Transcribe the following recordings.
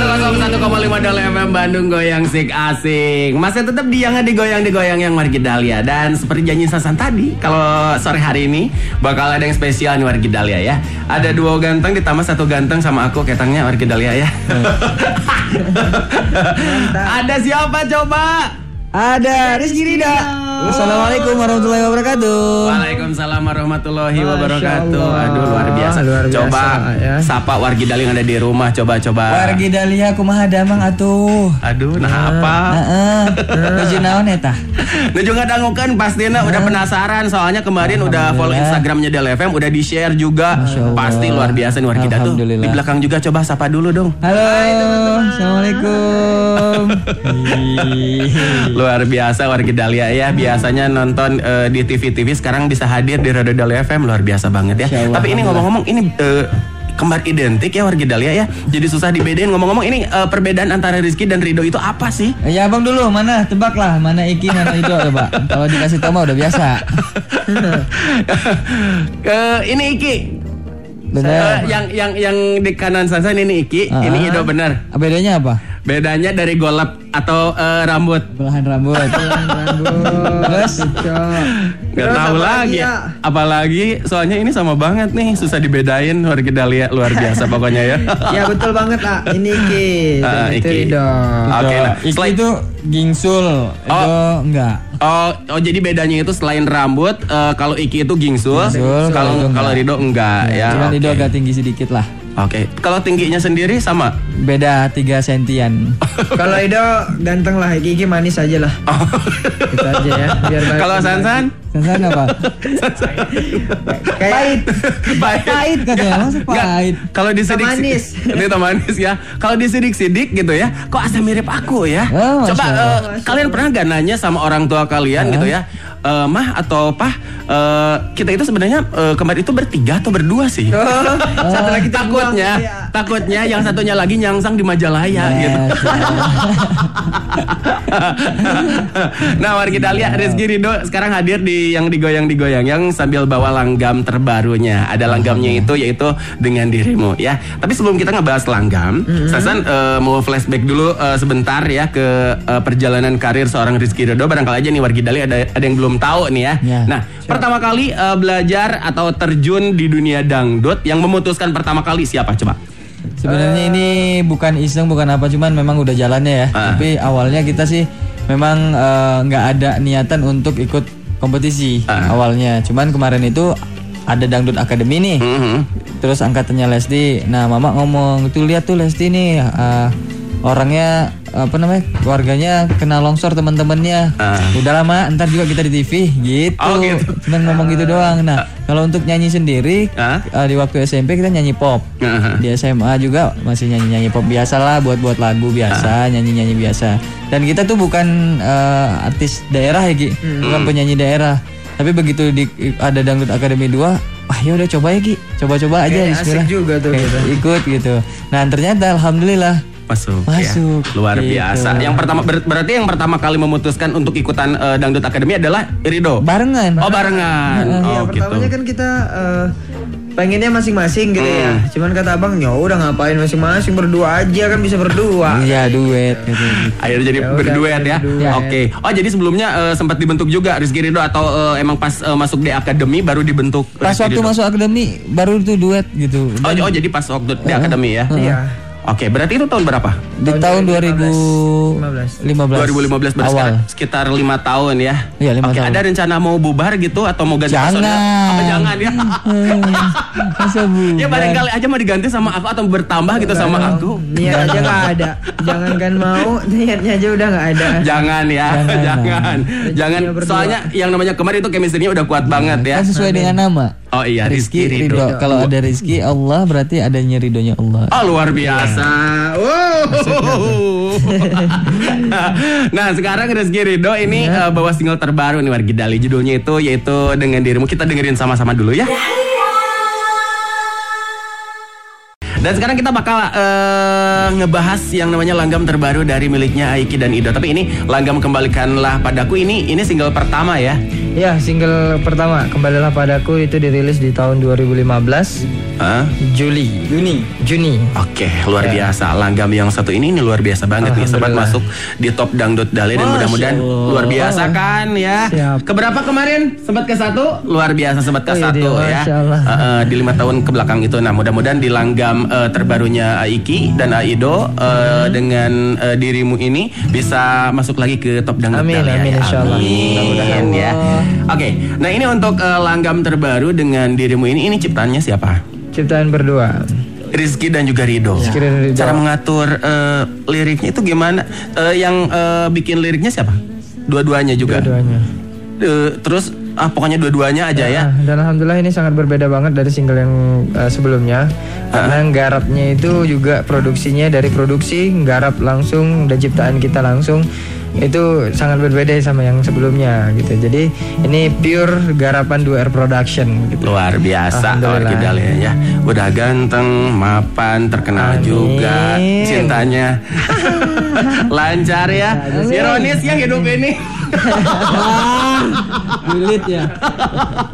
101,5 Dal FM Bandung goyang sik asik. Masih tetap diangnya digoyang digoyang yang Wargi Dahlia dan seperti janji Sasan tadi, kalau sore hari ini bakal ada yang spesial nih Wargi Dahlia ya. Ada dua ganteng ditambah satu ganteng sama aku ketangnya Wargi Dahlia ya. ada siapa coba? Ada Rizky Rida. Assalamualaikum warahmatullahi wabarakatuh. Waalaikumsalam warahmatullahi wabarakatuh. Aduh luar biasa. Luar biasa, coba ya. sapa Wargi Dahlia yang ada di rumah coba-coba. Wargi Dahlia kumaha damang atuh. Aduh, nah apa? Heeh. Nuju naon eta? Juga dangukan pastinya udah penasaran soalnya kemarin udah follow. Instagramnya Del FM udah di share juga pasti luar biasa nih tuh Alhamdulillah. di belakang juga coba sapa dulu dong Halo. Assalamualaikum. Ih. luar biasa warga Dahlia ya biasanya nonton eh, di TV TV sekarang bisa hadir di Radio Dahlia FM luar biasa banget ya. Tapi ini ngomong-ngomong ini eh, kembar identik ya warga Dahlia ya. Jadi susah dibedain. Ngomong-ngomong ini eh, perbedaan antara Rizky dan Rido itu apa sih? Ya abang dulu. Mana? Tebak lah mana Iki mana Ido coba. Kalau dikasih tahu mah udah biasa. Eh, ini Iki. Benar. Eh, yang yang yang di kanan Sansan ini Iki. Ah. ini Ido benar. Bedanya apa? Bedanya dari golep atau eh, rambut. Belahan rambut. Terus Gak tahu lagi. Apalagi soalnya ini sama banget nih, susah dibedain warga Dahlia luar biasa pokoknya ya. Ya betul banget ah. Ini Ki. Ah, Dan itu Iki. Ridho. Oke, nah, Iki selain- itu gingsul. Itu enggak. Oh, oh jadi bedanya itu selain rambut, eh, kalau Iki itu gingsul, Gingsul, kalau kalau Rido kalau enggak. Rido enggak ya. Cuman oke. Ido agak tinggi sedikit lah. Oke, kalau tingginya sendiri sama. Beda 3 sentian. Kalau Ido ganteng lah, Iki manis aja lah. Gitu aja ya. Biar baik. Kalau Sansan, Sansan apa? Kayak baik. Pahit katanya, Enggak, pahit? Kalau disidik Manis. Ini manis ya. Kalau disidik-sidik gitu ya, kok asa mirip aku ya? Oh, Coba eh, kalian pernah gak nanya sama orang tua kalian gitu ya? Eh, mah atau pah eh, kita itu sebenarnya eh, kemarin itu bertiga atau berdua sih? satu lagi takutnya, Iya. takutnya yang satunya lagi nyangsang di Majalaya gitu. Yes, nah, warga Dahlia Rizky Rido sekarang hadir di yang digoyang-digoyang yang sambil bawa langgam terbarunya. Ada langgamnya itu yaitu dengan dirimu ya. Tapi sebelum kita ngebahas langgam, Sasan eh, mau flashback dulu eh, sebentar ya ke eh, perjalanan karir seorang Rizky Rido. Barangkali aja nih warga Dahlia ada ada yang belum tahu nih ya. Ya. Nah, pertama kali eh, belajar atau terjun di dunia dangdut yang memutuskan pertama kali siapa coba? Sebenarnya ini bukan iseng, bukan apa, cuman memang udah jalannya ya. Ah. Tapi awalnya kita sih memang eh, nggak ada niatan untuk ikut kompetisi Ah. awalnya. Cuman kemarin itu ada dangdut akademi nih. Mhm. Terus angkatannya Lesti. Nah, Mama ngomong, "Tuh lihat tuh Lesti nih eh, orangnya apa namanya? keluarganya kena longsor teman-temannya. Ah. Udah lama, ntar juga kita di TV gitu." Oh, gitu. Cuman ngomong gitu doang. Nah, kalau untuk nyanyi sendiri Ah. eh, di waktu SMP kita nyanyi pop. Aha. Di SMA juga masih nyanyi-nyanyi pop biasa lah buat-buat lagu biasa, nyanyi-nyanyi biasa. Dan kita tuh bukan eh, artis daerah ya, Ki. Bukan penyanyi daerah. Tapi begitu di ada Dangdut Akademi 2, wah ya udah coba ya, Ki. Coba-coba aja Kayak bismillah. asik juga tuh Kayak gitu. Ikut gitu. Nah, ternyata alhamdulillah Masuk, Masuk, ya. Luar gitu. biasa. Yang pertama ber- berarti yang pertama kali memutuskan untuk ikutan eh, Dangdut Academy adalah Rido. barengan. Oh, barengan. Iya, Oh, gitu. pertamanya kan kita eh, pengennya masing-masing gitu ya. Hmm. Cuman kata abang, ya udah ngapain masing-masing berdua aja kan bisa berdua. Iya, duet gitu. Akhirnya jadi Ya udah, berduet ya. berduet. Oke. Oh, jadi sebelumnya eh, sempat dibentuk juga Rizky Rido atau eh, emang pas eh, masuk di akademi baru dibentuk Pas Rizky waktu Ridho? masuk akademi baru tuh duet gitu. Oh, oh, jadi pas waktu di akademi ya. Iya. Oke, berarti itu tahun berapa? Di tahun 2015. 2015. 2015 berarti awal. sekarang sekitar lima tahun ya. Iya, lima Oke, tahun. ada rencana mau bubar gitu atau mau ganti Jangan. personil? Apa jangan ya? Masa bubar? ya barangkali aja mau diganti sama aku atau bertambah gitu sama aku. Niat aja nggak ada. Jangankan mau, niatnya aja udah nggak ada. Jangan ya, Jangan. jangan. Jangan, berdua. soalnya yang namanya kemarin itu chemistry-nya udah kuat banget ya. Kan sesuai dengan nama. Oh iya, Rizky Rizky Ridho. Ridho. Kalau ada Rizky Allah berarti adanya ridhonya Allah. Oh luar biasa. Wow. nah sekarang Rizky Ridho ini eh, bawa single terbaru nih Wargi Dali judulnya itu yaitu dengan dirimu kita dengerin sama-sama dulu ya. Dan sekarang kita bakal eh, ngebahas yang namanya langgam terbaru dari miliknya Aiki dan Ido. Tapi ini langgam kembalikanlah padaku ini ini single pertama ya. Ya, single pertama Kembalilah Padaku itu dirilis di tahun 2015 Hah? Juli. Juni. Juni. Oke, luar biasa. Langgam yang satu ini ini luar biasa banget nih. Sempat masuk di top dangdut Dale dan mudah-mudahan luar biasa kan ya. Siap. Keberapa kemarin? Sempat ke satu? Luar biasa sempat ke Oh, satu ya. Eh, eh, di lima tahun ke belakang itu. Nah, mudah-mudahan di langgam eh, terbarunya Aiki dan Aido eh, dengan eh, dirimu ini bisa masuk lagi ke top dangdut Amin, Dale ya. amin, Allah. Amin Mudah-mudahan. ya. Oke, nah ini untuk eh, langgam terbaru dengan dirimu ini ini ciptaannya siapa? Ciptaan berdua. Rizky dan juga Rido. Rizky dan Ridho. Cara mengatur eh, liriknya itu gimana? Eh, yang eh, bikin liriknya siapa? Dua-duanya juga. Dua-duanya. Eh, terus ah pokoknya dua-duanya aja ya. Ah, Dan alhamdulillah ini sangat berbeda banget dari single yang eh, sebelumnya. Karena garapnya itu juga produksinya dari produksi, garap langsung dan ciptaan kita langsung itu sangat berbeda sama yang sebelumnya gitu. Jadi ini pure garapan 2R Production gitu. Luar biasa. Wargi Dahlia ya. Udah ganteng, mapan, terkenal Amin. juga cintanya. Lancar ya. Ironis ya hidup ini. Wah, sulit ya.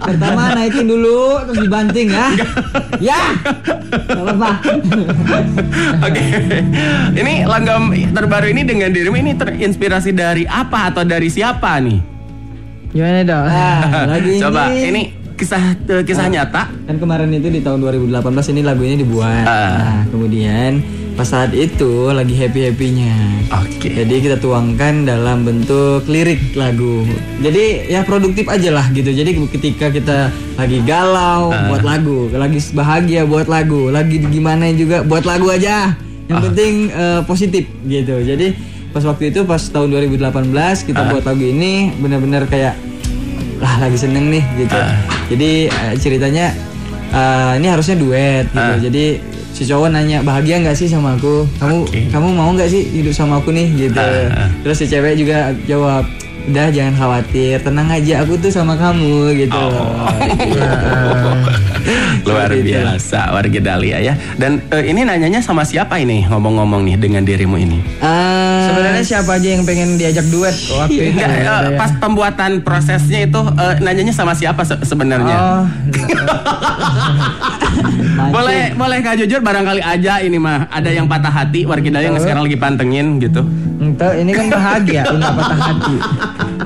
Pertama naikin dulu, terus dibanting ya. Ya, apa-apa. Oke. Ini langgam terbaru ini dengan dirimu ini terinspirasi dari apa atau dari siapa nih? Gimana dong? Nah, lagu ini. Coba ini kisah eh, kisah nyata. Kan kemarin itu di tahun 2018 ini lagunya dibuat. Ah. Nah, kemudian pas saat itu lagi happy-happynya. Oke. Jadi kita tuangkan dalam bentuk lirik lagu. Jadi ya produktif aja lah gitu. Jadi ketika kita lagi galau buat lagu, lagi bahagia buat lagu, lagi gimana juga buat lagu aja. Yang penting eh, positif gitu. Jadi pas waktu itu pas tahun 2018 kita buat lagu ini benar-benar kayak lah lagi seneng nih gitu. Jadi eh, ceritanya eh, ini harusnya duet gitu. Jadi si cowok nanya bahagia nggak sih sama aku? Kamu Oke. kamu mau nggak sih hidup sama aku nih gitu. Ah. Terus si cewek juga jawab udah jangan khawatir tenang aja aku tuh sama kamu gitu Oh. loh. Luar itu. biasa warga Dahlia ya. Dan eh, ini nanyanya sama siapa ini ngomong-ngomong nih dengan dirimu ini? Ah, Sebenarnya siapa aja yang pengen diajak duet waktu itu? Enggak, Ada ya? pas pembuatan prosesnya itu eh, nanyanya sama siapa se- sebenarnya? Oh. Boleh boleh Kak jujur barangkali aja ini mah ada yang patah hati warga Dahlia yang sekarang lagi pantengin gitu. entah ini kan bahagia, enggak patah hati.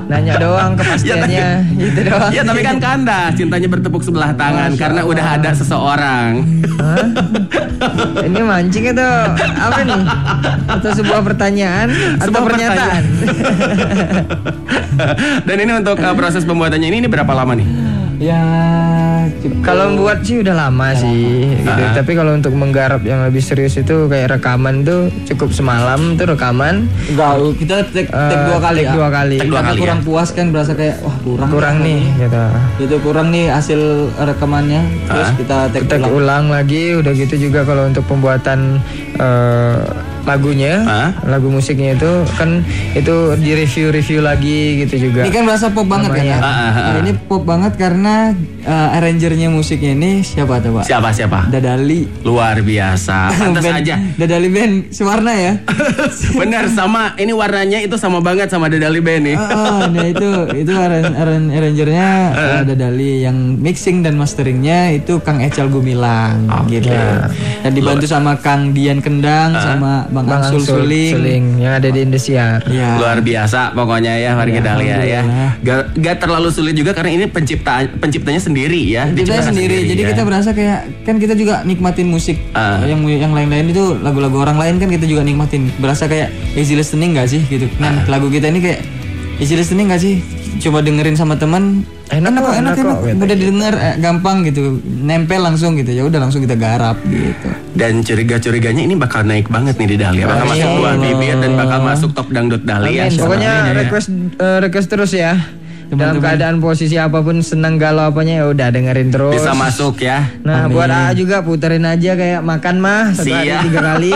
Nanya doang kepastiannya, gitu doang. Ya tapi kan kandas cintanya bertepuk sebelah tangan karena udah ada seseorang. Hah? Ini mancing itu apa nih? Atau sebuah pertanyaan atau Sebuah pernyataan? Dan ini untuk uh, proses pembuatannya ini, ini berapa lama nih? Ya cukup. Kalau membuat sih udah lama sih, gitu. Ah. Tapi kalau untuk menggarap yang lebih serius itu kayak rekaman tuh cukup semalam tuh rekaman. enggak kita take, take eh, dua kali take ya dua kali. Take dua kali ya? kurang puas kan berasa kayak wah kurang Kurang ya. nih, gitu. itu kurang nih hasil rekamannya terus Ah. kita take Kita ulang ulang lagi, udah gitu juga kalau untuk pembuatan eh, lagunya, Ah. lagu musiknya itu kan itu di review-review lagi gitu juga. Ini kan berasa pop banget kan ya. Ah, ah, ah. Nah, ini pop banget karena uh, arrangernya musiknya ini siapa tuh pak? Siapa siapa? Dadali. Luar biasa. Pantas Band- aja. Dadali band sewarna ya. Benar sama ini warnanya itu sama banget sama Dedali Band nih. oh, nah itu itu arran- arran- arrangernya uh, Dadali yang mixing dan masteringnya itu Kang Echal Gumilang gitu. Dan dibantu sama Kang Dian Kendang sama Bang, Bang Ansul Angsul Suling. Suling yang ada di Indosiar. Ya. Luar biasa pokoknya ya warga Dahlia ya. Gak, gak terlalu sulit juga karena ini penciptaan penciptanya sendiri ya. kita Diciptakan sendiri, jadi ya. kita berasa kayak kan kita juga nikmatin musik Ah. yang yang lain-lain itu lagu-lagu orang lain kan kita juga nikmatin berasa kayak easy listening gak sih gitu Ah. kan lagu kita ini kayak easy listening gak sih coba dengerin sama teman Enak kok, enak kok, gitu. udah didengar eh, gampang gitu nempel langsung gitu ya udah langsung kita garap gitu Dan curiga-curiganya ini bakal naik banget nih di Dahlia. Bakal masuk buah bibir dan bakal masuk top dangdut Dahlia. Amin. Pokoknya ya. request eh, request terus ya. Dalam keadaan posisi apa pun senang galau apanya ya udah dengerin terus. bisa masuk ya. Nah buat AA juga puterin aja kayak makan mah satu hari Siap. tiga kali.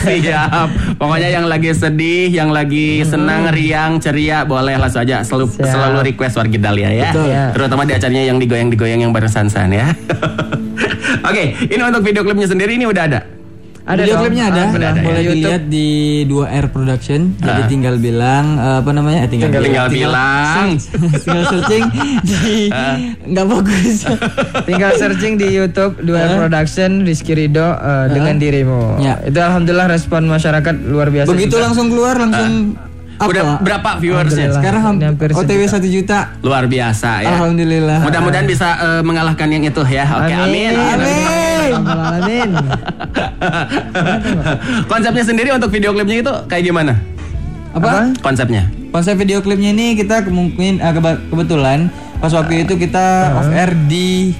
Siap. Pokoknya yang lagi sedih, yang lagi senang, riang, ceria, boleh langsung aja selalu Siap. selalu request warga Dahlia ya. Betul. Ya. Terutama di acaranya yang digoyang-digoyang yang bareng Sansan ya. Oke, ini untuk video klipnya sendiri ini udah ada. Ada Video klipnya ada, Alhamdulillah. boleh YouTube. dilihat di 2R Production. Jadi tinggal bilang eh, apa namanya? Eh, tinggal, Tinggal bilang. tinggal searching di nggak bagus. Tinggal searching di YouTube Dua Production Rizky Ridho eh, dengan dirimu. Ya. Itu alhamdulillah respon masyarakat luar biasa. Begitu juga. langsung keluar langsung apa? Udah berapa viewersnya? Sekarang hampir OTW 1 juta. Luar biasa ya. Alhamdulillah. Mudah-mudahan bisa eh, mengalahkan yang itu ya. Oke, amin. Amin. Amin. Konsepnya sendiri untuk video klipnya itu kayak gimana? Apa? Konsepnya? Konsep video klipnya ini kita kemungkinan ah, keba- kebetulan pas waktu itu kita off air di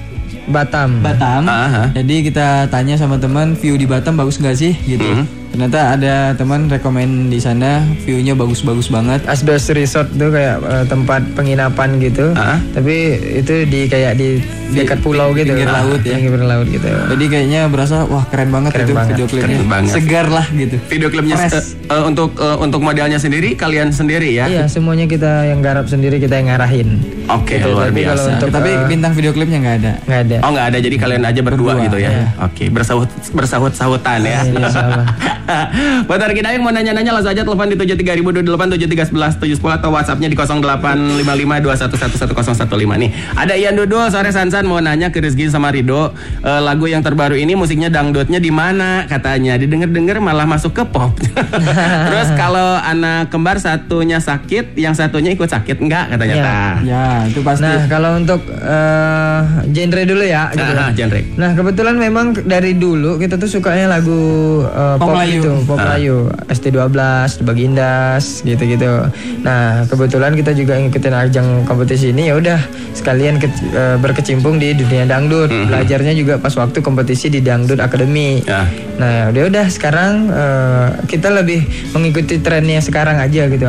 Batam. Batam. Aha. Jadi kita tanya sama teman view di Batam bagus nggak sih gitu. Ternyata ada teman rekomend di sana view-nya bagus-bagus banget. Asbes Resort tuh kayak eh, tempat penginapan gitu. Ah. Tapi itu di kayak di dekat pulau gitu. pinggir laut ya. Pinggir laut gitu. Jadi kayaknya berasa wah keren banget Keren itu banget, video klipnya. keren banget. Segar lah gitu. Video klipnya eh, eh, untuk eh, untuk modelnya sendiri kalian sendiri ya? Iya, semuanya kita yang garap sendiri kita yang ngarahin. Oke, Gitu, luar tapi kalau biasa. untuk Tapi eh, bintang video klipnya nggak ada. nggak ada. Oh nggak ada, jadi kalian aja berdua, Berdua, gitu ya? iya. Oke, bersahut bersahut sahutan ya. Iya, insya Allah. Buat hari kita yang mau nanya-nanya langsung aja telepon di 73.028 7311 atau WhatsAppnya di 085521111015 nih. Ada Ian Dudul sore Sansan mau nanya ke Rizky sama Rido eh, lagu yang terbaru ini musiknya dangdutnya di mana katanya. Didengar-dengar malah masuk ke pop. Terus kalau anak kembar satunya sakit, yang satunya ikut sakit enggak katanya. Iya. Tah. Ya, itu pasti. Nah, kalau untuk eh, genre dulu ya gitu. Ah, genre. Nah, kebetulan memang dari dulu kita tuh sukanya lagu eh, Pop pop, Melayu. gitu, pop Ah. Melayu, ST12, Bagindas gitu-gitu. Nah, kebetulan kita juga ngikutin ajang kompetisi ini ya udah sekalian ke- eh, berkecimpung di dunia dangdut. Belajarnya juga pas waktu kompetisi di Dangdut Academy. Ya. Nah, udah udah sekarang eh, kita lebih mengikuti trennya sekarang aja gitu.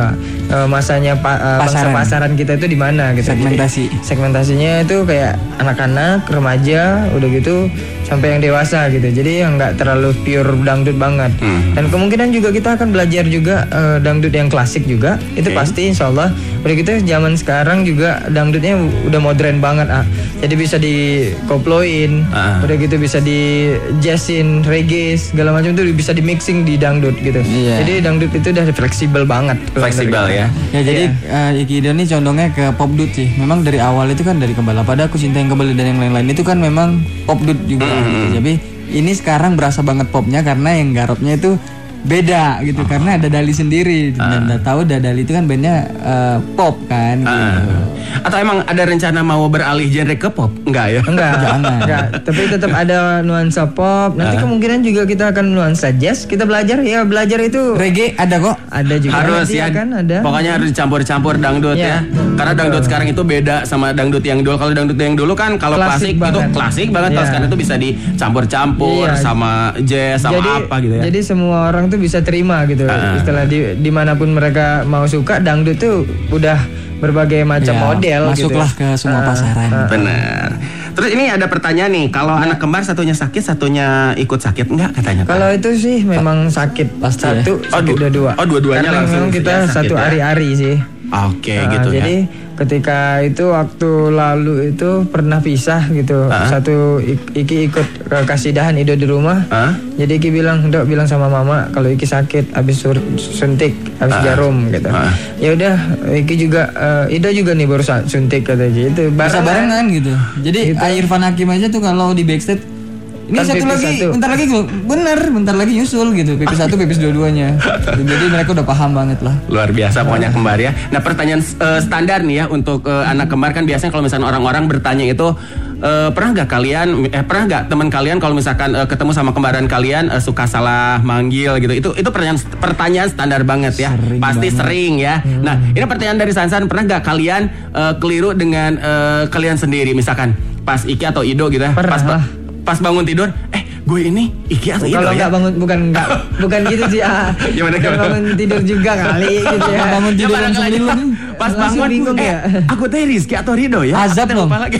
Eh, masanya pa, eh, bangsa Pasaran. pasaran kita itu di mana gitu. Jadi, Segmentasi. segmentasinya itu kayak anak-anak, remaja, udah gitu sampai yang dewasa gitu. Jadi yang nggak terlalu pure dangdut banget. Hmm. Dan kemungkinan juga kita akan belajar juga eh, dangdut yang klasik juga. Itu pasti insya Allah. Udah gitu zaman sekarang juga dangdutnya udah modern banget ah. Jadi bisa dikoploin, Ah. udah gitu bisa di jazzin, reggae, segala macam itu bisa di mixing di dangdut gitu. Iya. Jadi dangdut itu udah fleksibel banget. Fleksibel ya. Ya jadi eh, Iki Ido nih condongnya ke pop dut sih. Memang dari awal itu kan dari kembali pada aku cinta yang kembali dan yang lain-lain itu kan memang pop dut juga. gitu. Jadi ini sekarang berasa banget popnya karena yang garapnya itu beda gitu karena ada Dali sendiri dan udah tahu ada Dali itu kan bandnya eh, pop kan. Ah. gitu. Atau emang ada rencana mau beralih genre ke pop? Enggak ya? Enggak, Jangan. enggak. Tapi tetap ada nuansa pop. Nanti kemungkinan juga kita akan nuansa jazz. Kita belajar ya belajar itu Reggae ada kok. ada juga harus nanti ya, akan ada. pokoknya harus dicampur-campur dangdut ya. Iya. Karena dangdut sekarang itu beda sama dangdut yang dulu. Kalau dangdut yang dulu kan kalau klasik, Klasik itu banget. klasik banget. Kalau Iya. sekarang itu bisa dicampur-campur Iya. sama jazz sama jadi, apa gitu ya. Jadi semua orang tuh bisa terima gitu. Ah. Istilah di di mana pun mereka mau suka dangdut tuh udah berbagai macam Ya, model masuklah gitu. ke semua Ah, pasaran. ah. Benar. Terus ini ada pertanyaan nih, kalau anak kembar satunya sakit, satunya ikut sakit enggak katanya? Kalau itu sih memang sakit Pasti ya. satu, Oh, sakit du- dua-dua. oh, dua-duanya Karena langsung memang kita ya, sakit satu ya. hari-hari sih. Oke Nah, gitu jadi ya. Ketika itu waktu lalu itu pernah pisah gitu. Ah. Satu Ik- Iki ikut ke kasidahan Ido di rumah. Hah? Jadi Iki bilang, "Dok, bilang sama mama kalau Iki sakit habis sur- suntik, habis jarum gitu." Ah. Ya udah, Iki juga eh, Ido juga nih baru suntik kata gitu. Bisa barengan gitu. Jadi Irfan Hakim aja tuh kalau di backstage ini Kan satu lagi, satu. bentar lagi bener, bentar lagi nyusul gitu. PP satu, PP dua-duanya. Jadi mereka udah paham banget lah. Luar biasa pokoknya kembar ya. Nah pertanyaan eh, standar nih ya untuk eh, anak kembar kan biasanya kalau misalnya orang-orang bertanya itu eh, pernah nggak kalian eh pernah nggak teman kalian kalau misalkan eh, ketemu sama kembaran kalian eh, suka salah manggil gitu itu itu pertanyaan pertanyaan standar banget ya Sering pasti banget. sering ya. Nah ini pertanyaan dari Sansan pernah nggak kalian eh, keliru dengan eh, kalian sendiri misalkan pas Iki atau Ido gitu ya Pernah pas lah. Pas bangun tidur eh gue ini Iki atau Kalau ya nggak bangun bukan nggak bukan gitu sih ah. Gimana, gimana? bangun tidur juga kali gitu ya. Bangun tidur 9. Pas Langsung bangun bingung eh, ya. Aku teh Rizky atau Rido ya? Azab dong. lagi.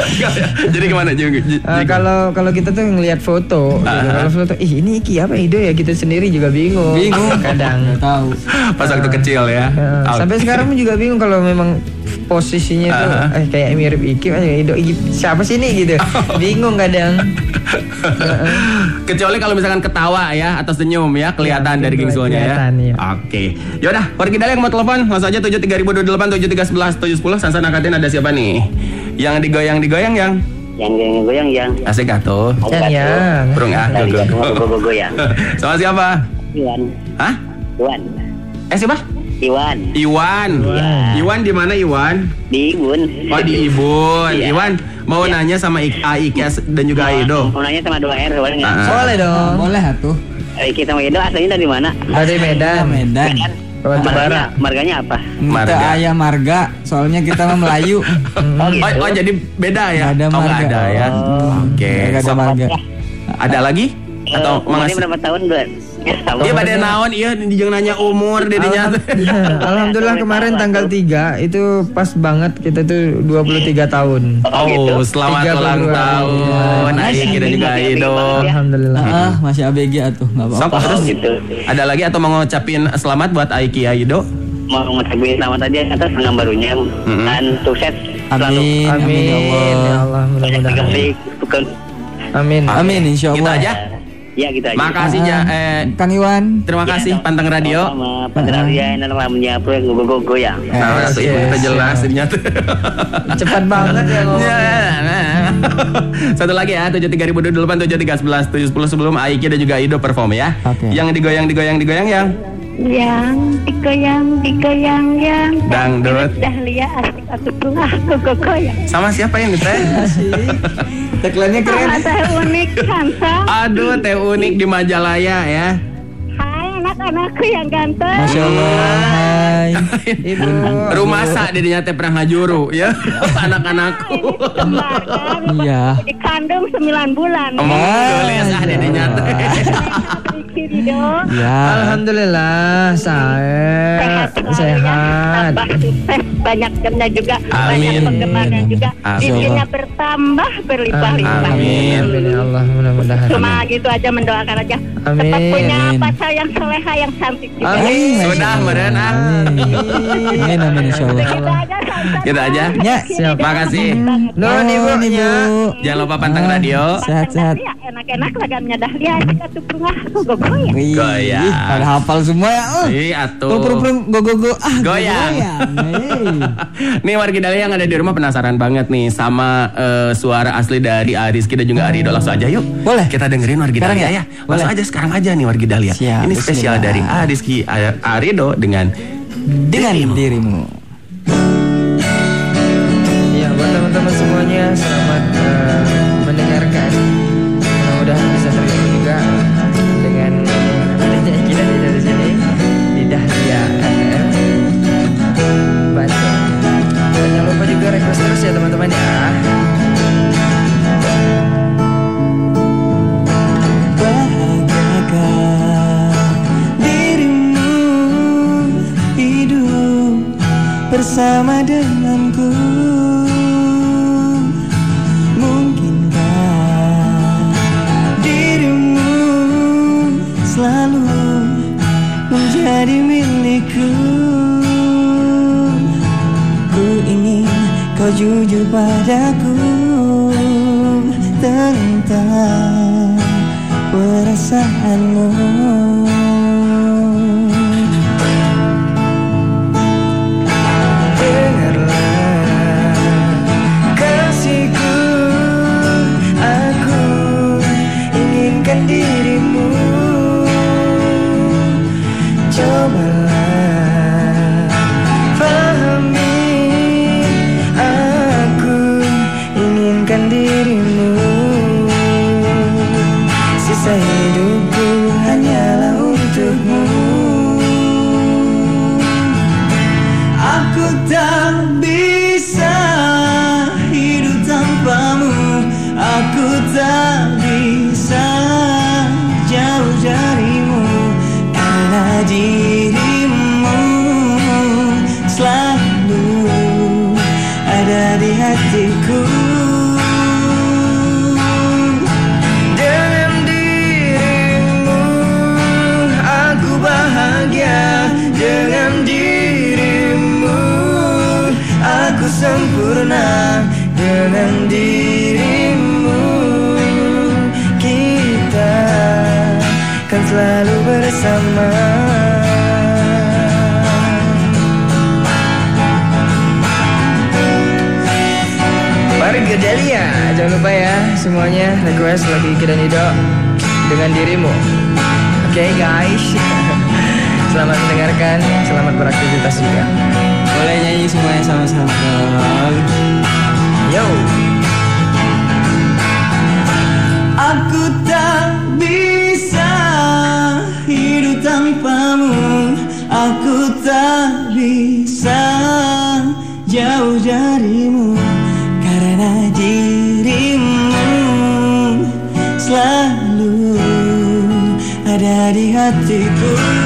Jadi gimana Jung? Eh, kalau kalau kita tuh ngelihat foto, gitu. kalau foto, ih ini Iki apa Ido ya kita sendiri juga bingung. Bingung. kadang. Nggak tahu. Pas waktu kecil ya. Eh, Oke. sampai sekarang juga bingung kalau memang posisinya tuh eh, kayak mirip Iki, eh, Ido Iki, siapa sih ini gitu. Bingung kadang. Kecuali kalau misalkan ketawa ya atau senyum ya kelihatan mungkin dari kelihatan, gingsulnya ya. iya. Oke. Yaudah, warga Dali yang mau telepon langsung aja 73028 7311 710 Sansan angkatin ada siapa nih? Yang digoyang-digoyang yang yang goyang yang asik atuh. Yang yang. Burung ah. Dari go, go, jatuh go. goyang Sama siapa? Iwan Hah? Iwan Eh siapa? Iwan Iwan. Iwan di mana Iwan? di Ibun Oh di Ibun. Iya. Iwan mau nanya sama Ik Aikes dan juga Aido. mau nanya sama dua R boleh nggak Ah. Boleh dong. Boleh atuh. Iki sama Edo aslinya dari mana Dari Medan. Medan. Batu marganya bara. marganya apa Marga. Kita ayah marga, soalnya kita mah Melayu. oh Oh, gitu oh, jadi beda ya? Nggak ada oh, nggak marga. ada ya. Oke. Nggak ada So, marga. ada lagi? Atau Eh, umurnya mengasih? berapa tahun dua Iya pada naon iya dijeng nanya umur dedinya. Alhamdulillah kemarin tanggal 3 itu pas banget kita tuh 23 tahun. Oh, gitu. Oh, selamat ulang tahun. Iya. Aiki dan juga Iya. Aido. Alhamdulillah. Ah, masih ABG atuh, nggak Sok apa-apa. terus gitu. ada lagi atau mau ngucapin selamat buat Aiki Aido? mau ngucapin selamat aja atas tahun barunya dan sukses selalu Amin, amin, Amin ya Allah. Bukan Amin. Amin, insya Allah. aja. Ya gitu aja Makasih ya. Eh, Kang Iwan. terima kasih Pantang Radio. sama Pantang Radio dan ramenya apa yang gue goyang Nah, Yes, itu kita yes. jelas tuh. Cepat banget ya ngomong. Ya, nah. Satu lagi ya, 73028 7311 710 sebelum Aiki dan juga Ido perform ya. Oke. Yang digoyang digoyang digoyang yang yang digoyang digoyang yang Dangdut. dahlia asik atau bunga koko goyang sama siapa yang teh? Tagline-nya keren. ada unik kansa Aduh, teh unik di Majalaya ya. hai anak-anakku yang ganteng Masya Allah. Hai. Ibu. Rumah sa dedinya teh pernah ngajuru ya. Anak-anakku. kan Iya. dikandung 9 bulan Omong gelis ah dedinya teh. Rido Ya. Alhamdulillah saya sehat ya sehat. tambah sukses banyak jamnya juga banyak Amin. penggemarnya juga Amin. bertambah berlimpah-limpah Amin. Amin ya Allah mudah-mudahan. cuma gitu aja mendoakan aja Amin. tetap punya Amin. pacar yang soleha yang cantik juga Amin. Sudah meren ah. Amin, amin, insya Allah. Gitu aja. Ya, siap. Makasih. Nuhun ibu nya. Jangan lupa pantang radio. Sehat-sehat. Enak-enak lagamnya dahlia asik atuh ya Wih, Goyang. Pada hafal semua ya. Oh. Ih, atuh. Tuh, purung purung go go go ah Goyang. Hey. nih warga Dali yang ada di rumah penasaran banget nih sama eh, suara asli dari Ariski dan juga Arido langsung aja yuk. Boleh. Kita dengerin warga Dahlia ya? ya. Langsung aja sekarang aja nih warga Dahlia. Siap, Ini spesial dari Ariski Arido dengan Dengan dirimu. Ya buat teman-teman semuanya selamat eh, bersama denganku. Mungkinkah dirimu selalu menjadi milikku? Ku ingin kau jujur padaku. Tentang perasaanmu bisa hidup tanpamu. Aku tak dengan dirimu Kita kan selalu bersama. Kemarin Delia, jangan lupa ya semuanya. Request lagi Kira Nido dengan dirimu. Oke okay, guys. Selamat mendengarkan, selamat beraktivitas juga. Boleh nyanyi semuanya sama-sama. Yo. Aku tak bisa hidup tanpamu. Aku tak bisa jauh darimu. Karena dirimu selalu ada di hatiku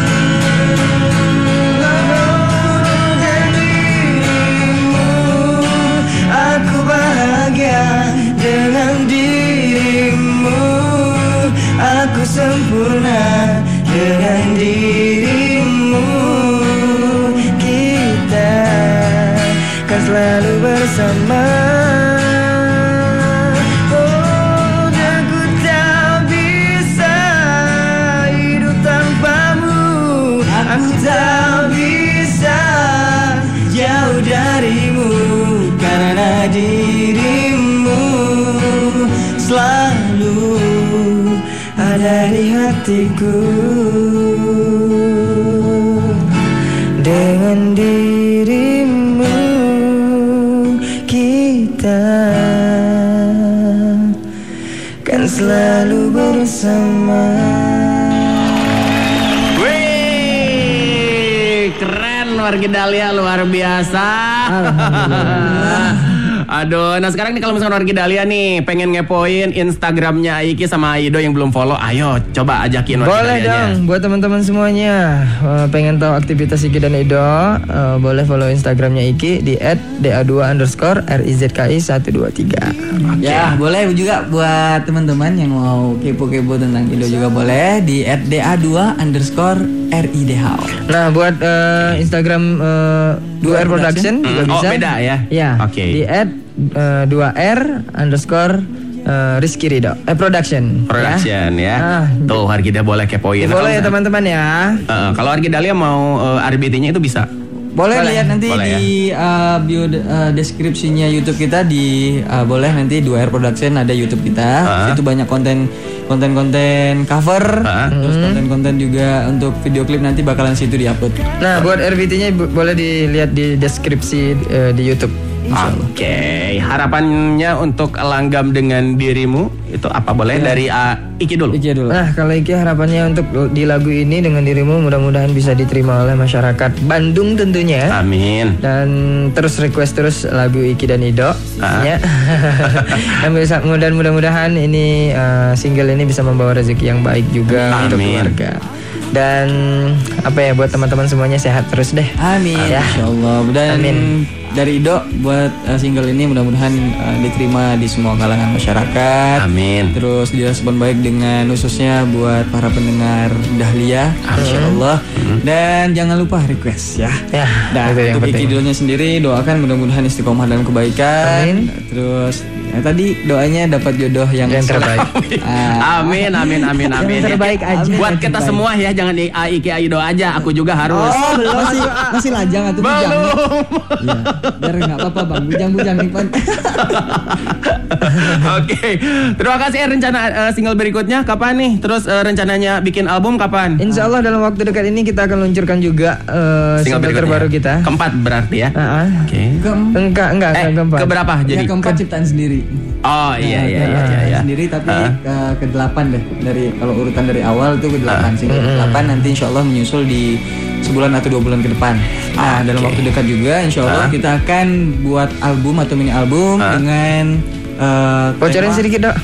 Aku sempurna dengan dirimu. Kita kan selalu bersama hatiku dengan dirimu kita kan selalu bersama Wih, keren warga Dahlia luar biasa. Aduh, nah sekarang nih kalau misalkan warga Dahlia nih pengen ngepoin Instagramnya Aiki sama Aido yang belum follow, ayo coba ajakin warga Boleh dong buat teman-teman semuanya. Eh, pengen tahu aktivitas Iki dan Ido eh, boleh follow Instagramnya Iki di @da2 underscore rizki 123 Ya, boleh juga buat teman-teman yang mau kepo-kepo tentang Ido juga boleh di @da2 underscore ridh. Nah buat eh, Instagram eh, 2R Production juga Hmm, oh, bisa beda ya? Ya Oke. di at eh, 2R underscore eh, Rizky Ridho eh, Production Production ya. Ah, Tuh Dahlia boleh kepoin. Boleh ya teman-teman ya Eh, kalau warga Dahlia mau eh, RBT-nya itu bisa. Boleh, lihat nanti Boleh ya. di uh, bio uh, deskripsinya YouTube kita di uh, boleh nanti 2R Production ada YouTube kita. Ah. Itu banyak konten konten-konten cover, Ah. terus konten-konten juga untuk video klip nanti bakalan situ diupload. Nah buat RVT-nya boleh dilihat di deskripsi eh, di YouTube Oke, harapannya untuk langgam dengan dirimu itu apa boleh dari uh, Iki dulu? Iki dulu. Nah kalau Iki harapannya untuk di lagu ini dengan dirimu mudah-mudahan bisa diterima oleh masyarakat Bandung tentunya Amin. dan terus request terus lagu Iki dan Ido Ah. ya. dan bisa mudah-mudahan ini eh, single ini bisa membawa rezeki yang baik juga untuk Amin. keluarga dan apa ya buat teman-teman semuanya sehat terus deh Amin. Ya. Insya Allah. Dan Amin. dari Ido buat uh, single ini mudah-mudahan uh, diterima di semua kalangan masyarakat. Amin. Terus direspon baik dengan khususnya buat para pendengar Dahlia, Insya Allah. Dan jangan lupa request ya. ya Dan itu yang untuk Idolnya sendiri doakan mudah-mudahan istiqomah dalam kebaikan. Amin. Terus ya, tadi doanya dapat jodoh yang, Yang terbaik. Ah, Amin, amin, amin, amin. Yang terbaik aja. Buat kita semua ya, jangan di Iki Aido aja, aku juga harus. Oh, belum masih masih lajang atau bujang. Iya, biar nggak apa-apa bang, bujang-bujang nih Pan. Oke, terima kasih. Eh, Rencana eh, single berikutnya kapan nih? Terus eh, rencananya bikin album kapan? Insya Allah dalam waktu dekat ini kita akan luncurkan juga eh, single, berikutnya. terbaru kita Keempat berarti ya? Ah, ah. Oke. Keem- enggak enggak Eh, enggak keempat keberapa ya jadi? keempat ciptaan sendiri. Oh iya iya iya iya. iya. sendiri tapi Ah. ke, ke delapan deh dari kalau urutan dari awal itu ke delapan sih ke delapan nanti insya Allah menyusul di sebulan atau dua bulan ke depan. Nah dalam waktu dekat juga insya Allah kita akan buat album atau mini album dengan eh, bocorin sedikit dok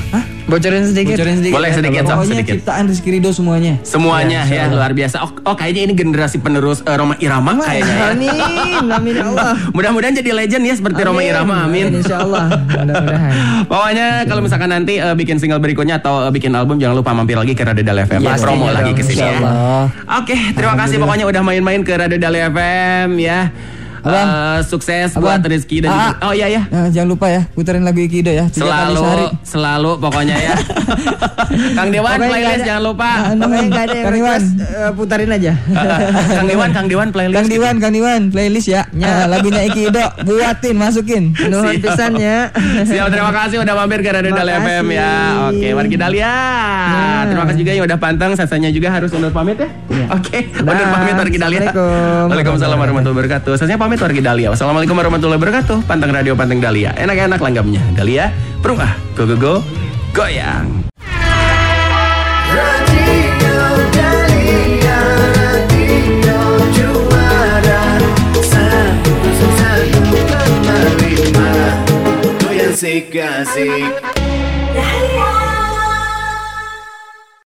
bocorin sedikit Bocorin sedikit. Boleh ya, sedikit, Sob, Pokoknya sedikit. ciptaan Rizky Ridho semuanya. Semuanya ya, luar biasa. Oh, oh, kayaknya ini generasi penerus eh, Roma Irama kayaknya ya. amin amin ya Allah Mudah-mudahan jadi legend ya seperti Roma Irama. Amin. Insya Allah mudah-mudahan Pokoknya kalau misalkan nanti eh, bikin single berikutnya atau eh, bikin album jangan lupa mampir lagi ke Radio Dal FM. Pastinya Promo lagi ke sini ya. Oke, terima kasih pokoknya udah main-main ke Radio Dal FM ya. Abang. Eh, sukses Abang. buat Rizky dan Ah, juga. ah. Oh iya ya. Nah, jangan lupa ya puterin lagu Ikido ya tiga kali sehari. Selalu selalu pokoknya ya. Kang Dewan Pokoknya playlist ada- jangan lupa. Ah, ada yang Kang request, eh, putarin aja. Kang Dewan, Kang Dewan playlist. Kang Diwan, Kang Diwan, playlist ya. Nah, lagunya Ikido, buatin, masukin. Nuhun Siap. pisannya. Siap, terima kasih udah mampir ke Radio Dali. FM ya. Oke, Wargi Dahlia. Terima kasih juga yang udah pantang. Sasanya juga harus undur pamit ya. Oke, undur Dah. pamit Wargi Dahlia. Assalamualaikum. Waalaikumsalam warahmatullahi wabarakatuh. Sasanya pamit Wargi Dahlia. Wassalamualaikum warahmatullahi wabarakatuh. Pantang Radio Pantang Dahlia. Enak-enak langgamnya. Dahlia, perung ah. Go go go. Goyang.